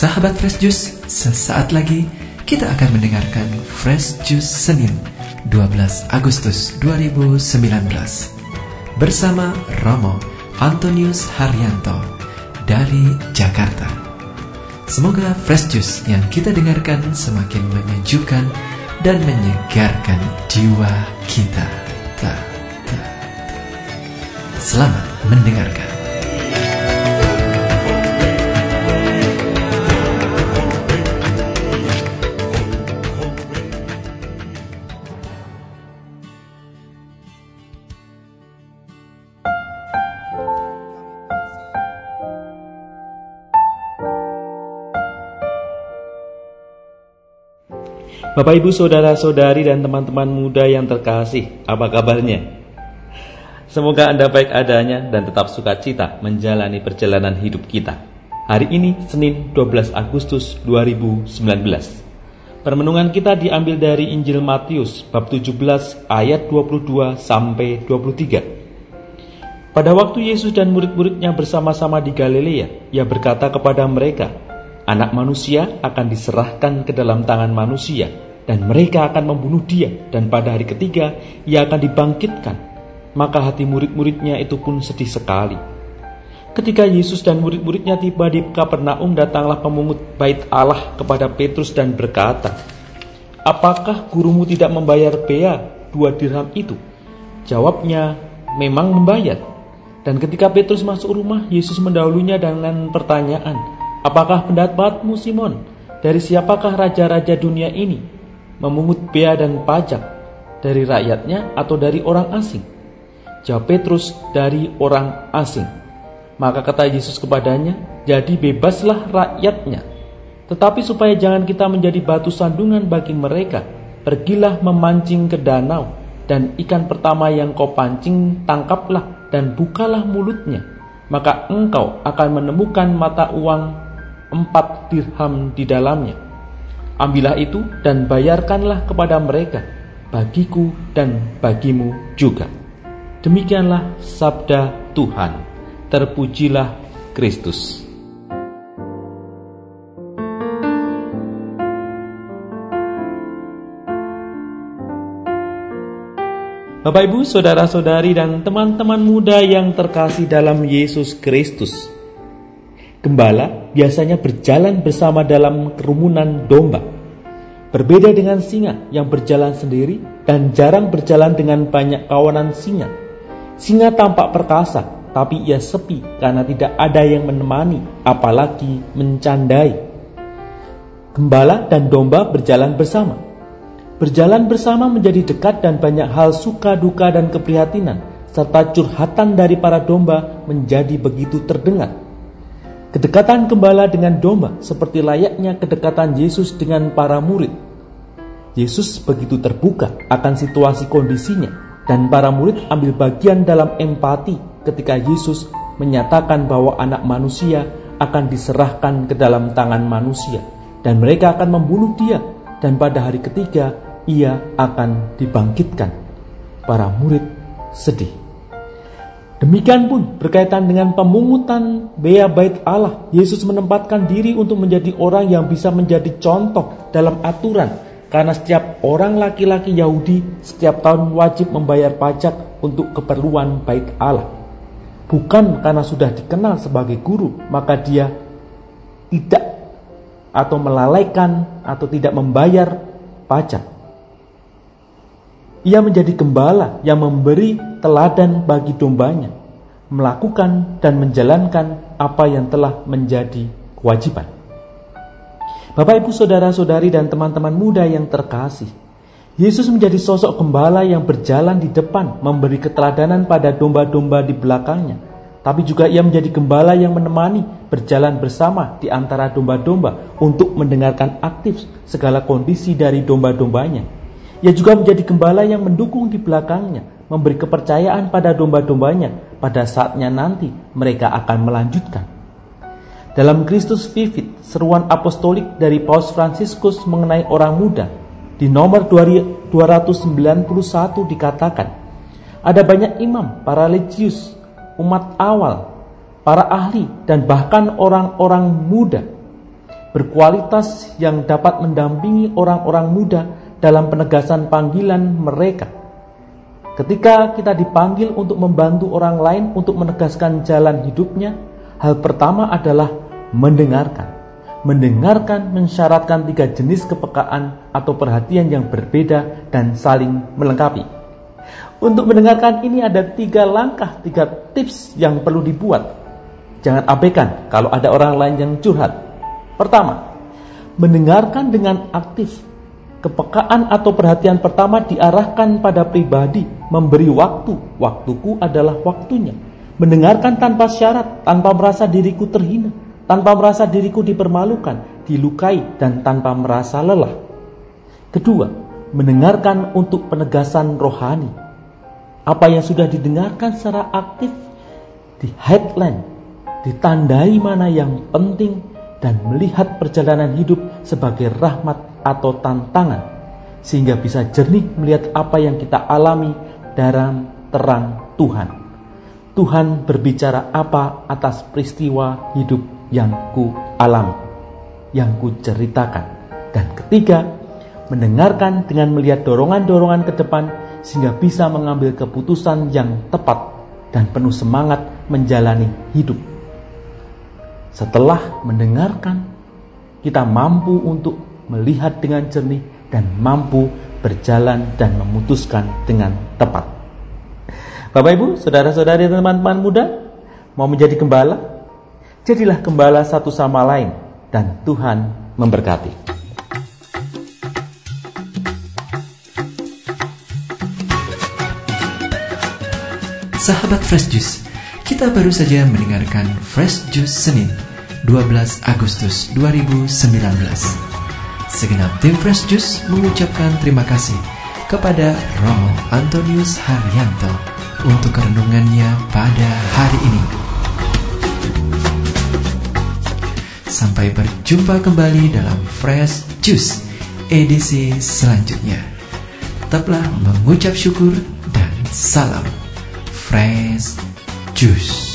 Sahabat Fresh Juice, sesaat lagi kita akan mendengarkan Fresh Juice Senin 12 Agustus 2019 bersama Romo Antonius Haryanto dari Jakarta. Semoga Fresh Juice yang kita dengarkan semakin menyejukkan dan menyegarkan jiwa kita. Ta, ta, ta. Selamat mendengarkan. Bapak Ibu Saudara-saudari dan teman-teman muda yang terkasih, apa kabarnya? Semoga Anda baik adanya dan tetap sukacita menjalani perjalanan hidup kita. Hari ini Senin 12 Agustus 2019. Permenungan kita diambil dari Injil Matius bab 17 ayat 22 sampai 23. Pada waktu Yesus dan murid-muridnya bersama-sama di Galilea, ia berkata kepada mereka, Anak manusia akan diserahkan ke dalam tangan manusia, dan mereka akan membunuh dia dan pada hari ketiga ia akan dibangkitkan. Maka hati murid-muridnya itu pun sedih sekali. Ketika Yesus dan murid-muridnya tiba di Kapernaum datanglah pemungut bait Allah kepada Petrus dan berkata, Apakah gurumu tidak membayar bea dua dirham itu? Jawabnya, memang membayar. Dan ketika Petrus masuk rumah, Yesus mendahulunya dengan pertanyaan, Apakah pendapatmu Simon? Dari siapakah raja-raja dunia ini? memungut bea dan pajak dari rakyatnya atau dari orang asing? Jawab Petrus, dari orang asing. Maka kata Yesus kepadanya, jadi bebaslah rakyatnya. Tetapi supaya jangan kita menjadi batu sandungan bagi mereka, pergilah memancing ke danau, dan ikan pertama yang kau pancing tangkaplah dan bukalah mulutnya. Maka engkau akan menemukan mata uang empat dirham di dalamnya Ambillah itu dan bayarkanlah kepada mereka, bagiku dan bagimu juga. Demikianlah sabda Tuhan. Terpujilah Kristus. Bapak Ibu, saudara-saudari dan teman-teman muda yang terkasih dalam Yesus Kristus. Gembala biasanya berjalan bersama dalam kerumunan domba. Berbeda dengan singa yang berjalan sendiri dan jarang berjalan dengan banyak kawanan singa. Singa tampak perkasa, tapi ia sepi karena tidak ada yang menemani, apalagi mencandai. Gembala dan domba berjalan bersama. Berjalan bersama menjadi dekat dan banyak hal suka duka dan keprihatinan, serta curhatan dari para domba menjadi begitu terdengar. Kedekatan gembala dengan domba seperti layaknya kedekatan Yesus dengan para murid. Yesus begitu terbuka akan situasi kondisinya dan para murid ambil bagian dalam empati ketika Yesus menyatakan bahwa anak manusia akan diserahkan ke dalam tangan manusia dan mereka akan membunuh dia dan pada hari ketiga ia akan dibangkitkan. Para murid sedih. Demikian pun berkaitan dengan pemungutan bea bait Allah, Yesus menempatkan diri untuk menjadi orang yang bisa menjadi contoh dalam aturan karena setiap orang laki-laki Yahudi setiap tahun wajib membayar pajak untuk keperluan bait Allah. Bukan karena sudah dikenal sebagai guru, maka dia tidak atau melalaikan atau tidak membayar pajak. Ia menjadi gembala yang memberi teladan bagi dombanya, melakukan dan menjalankan apa yang telah menjadi kewajiban. Bapak, ibu, saudara-saudari, dan teman-teman muda yang terkasih, Yesus menjadi sosok gembala yang berjalan di depan, memberi keteladanan pada domba-domba di belakangnya. Tapi juga ia menjadi gembala yang menemani, berjalan bersama di antara domba-domba untuk mendengarkan aktif segala kondisi dari domba-dombanya ia juga menjadi gembala yang mendukung di belakangnya, memberi kepercayaan pada domba-dombanya. Pada saatnya nanti mereka akan melanjutkan. Dalam Kristus Vivit, seruan apostolik dari Paus Fransiskus mengenai orang muda, di nomor 291 dikatakan, ada banyak imam, para religius, umat awal, para ahli, dan bahkan orang-orang muda berkualitas yang dapat mendampingi orang-orang muda dalam penegasan panggilan mereka. Ketika kita dipanggil untuk membantu orang lain untuk menegaskan jalan hidupnya, hal pertama adalah mendengarkan. Mendengarkan mensyaratkan tiga jenis kepekaan atau perhatian yang berbeda dan saling melengkapi. Untuk mendengarkan ini ada tiga langkah, tiga tips yang perlu dibuat. Jangan abaikan kalau ada orang lain yang curhat. Pertama, mendengarkan dengan aktif. Kepekaan atau perhatian pertama diarahkan pada pribadi, memberi waktu. Waktuku adalah waktunya. Mendengarkan tanpa syarat, tanpa merasa diriku terhina tanpa merasa diriku dipermalukan, dilukai, dan tanpa merasa lelah. Kedua, mendengarkan untuk penegasan rohani. Apa yang sudah didengarkan secara aktif di headline, ditandai mana yang penting dan melihat perjalanan hidup sebagai rahmat atau tantangan sehingga bisa jernih melihat apa yang kita alami dalam terang Tuhan. Tuhan berbicara apa atas peristiwa hidup yang ku alami, yang ku ceritakan. Dan ketiga, mendengarkan dengan melihat dorongan-dorongan ke depan sehingga bisa mengambil keputusan yang tepat dan penuh semangat menjalani hidup. Setelah mendengarkan, kita mampu untuk melihat dengan jernih dan mampu berjalan dan memutuskan dengan tepat. Bapak Ibu, saudara-saudari teman-teman muda, mau menjadi gembala? Jadilah gembala satu sama lain dan Tuhan memberkati. Sahabat Fresh Juice, kita baru saja mendengarkan Fresh Juice Senin 12 Agustus 2019. Segenap tim Fresh Juice mengucapkan terima kasih kepada Romo Antonius Haryanto untuk renungannya pada hari ini. Sampai berjumpa kembali dalam Fresh Juice edisi selanjutnya. Tetaplah mengucap syukur dan salam Fresh Juice. Juice.